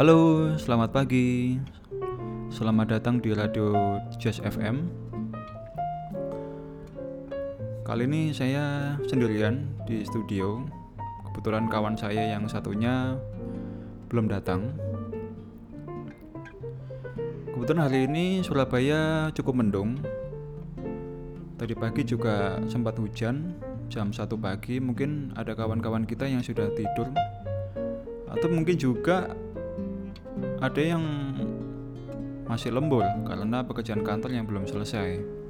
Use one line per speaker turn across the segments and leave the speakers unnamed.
Halo, selamat pagi. Selamat datang di Radio Jazz FM. Kali ini saya sendirian di studio. Kebetulan kawan saya yang satunya belum datang. Kebetulan hari ini Surabaya cukup mendung. Tadi pagi juga sempat hujan, jam 1 pagi mungkin ada kawan-kawan kita yang sudah tidur atau mungkin juga ada yang masih lembur karena pekerjaan kantor yang belum selesai.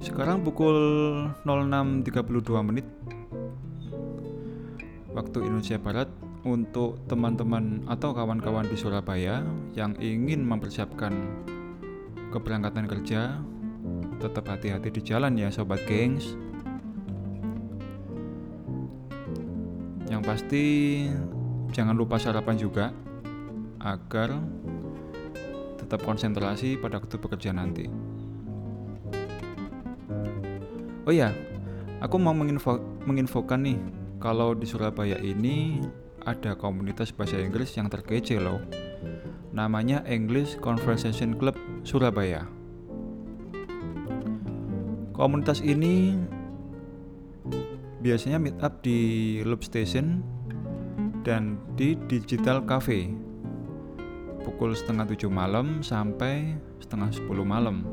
Sekarang pukul 06.32 menit waktu Indonesia Barat untuk teman-teman atau kawan-kawan di Surabaya yang ingin mempersiapkan keberangkatan kerja tetap hati-hati di jalan ya sobat gengs yang pasti jangan lupa sarapan juga agar tetap konsentrasi pada waktu bekerja nanti oh ya aku mau menginfo, menginfokan nih kalau di Surabaya ini ada komunitas bahasa Inggris yang terkece loh namanya English Conversation Club Surabaya. Komunitas ini biasanya meet up di Loop Station dan di Digital Cafe pukul setengah tujuh malam sampai setengah sepuluh malam.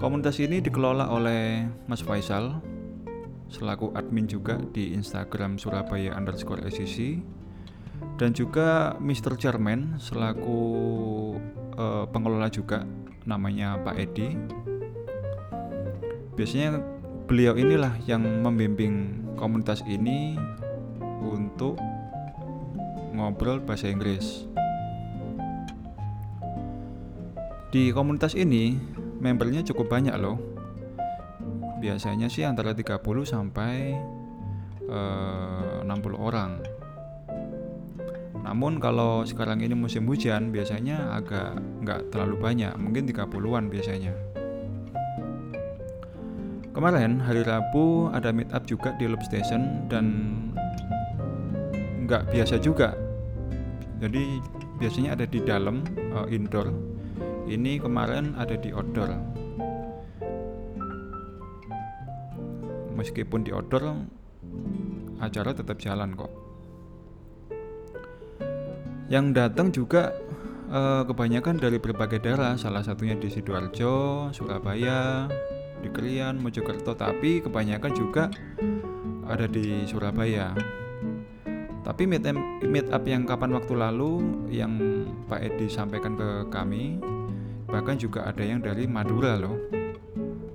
Komunitas ini dikelola oleh Mas Faisal selaku admin juga di Instagram Surabaya underscore SCC dan juga Mr. Chairman selaku uh, pengelola juga namanya Pak Edi. Biasanya beliau inilah yang membimbing komunitas ini untuk ngobrol bahasa Inggris. Di komunitas ini membernya cukup banyak loh. Biasanya sih antara 30 sampai uh, 60 orang. Namun kalau sekarang ini musim hujan biasanya agak nggak terlalu banyak, mungkin 30-an biasanya. Kemarin hari Rabu ada meet up juga di Loop Station dan nggak biasa juga. Jadi biasanya ada di dalam uh, indoor. Ini kemarin ada di outdoor. Meskipun di outdoor acara tetap jalan kok yang datang juga uh, kebanyakan dari berbagai daerah salah satunya di sidoarjo surabaya di Krian mojokerto tapi kebanyakan juga ada di surabaya tapi meet, meet up yang kapan waktu lalu yang Pak Edi sampaikan ke kami bahkan juga ada yang dari Madura loh.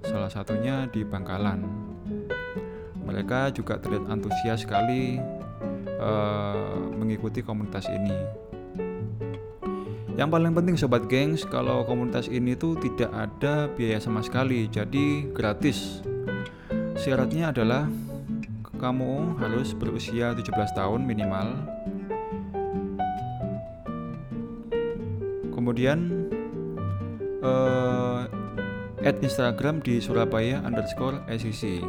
Salah satunya di Bangkalan. Mereka juga terlihat antusias sekali uh, mengikuti komunitas ini. Yang paling penting sobat gengs, kalau komunitas ini tuh tidak ada biaya sama sekali, jadi gratis. Syaratnya adalah kamu harus berusia 17 tahun minimal. Kemudian uh, add Instagram di Surabaya underscore SEC.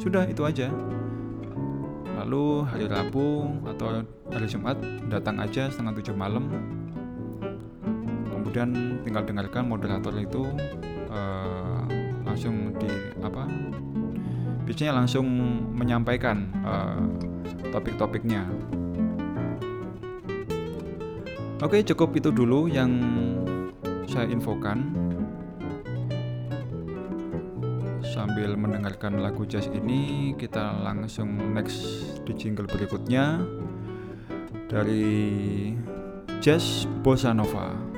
Sudah itu aja. Lalu hari Rabu atau hari Jumat datang aja setengah tujuh malam kemudian tinggal dengarkan moderator itu uh, langsung di apa biasanya langsung menyampaikan uh, topik-topiknya oke cukup itu dulu yang saya infokan sambil mendengarkan lagu jazz ini kita langsung next di jingle berikutnya dari Jazz Bossa Nova.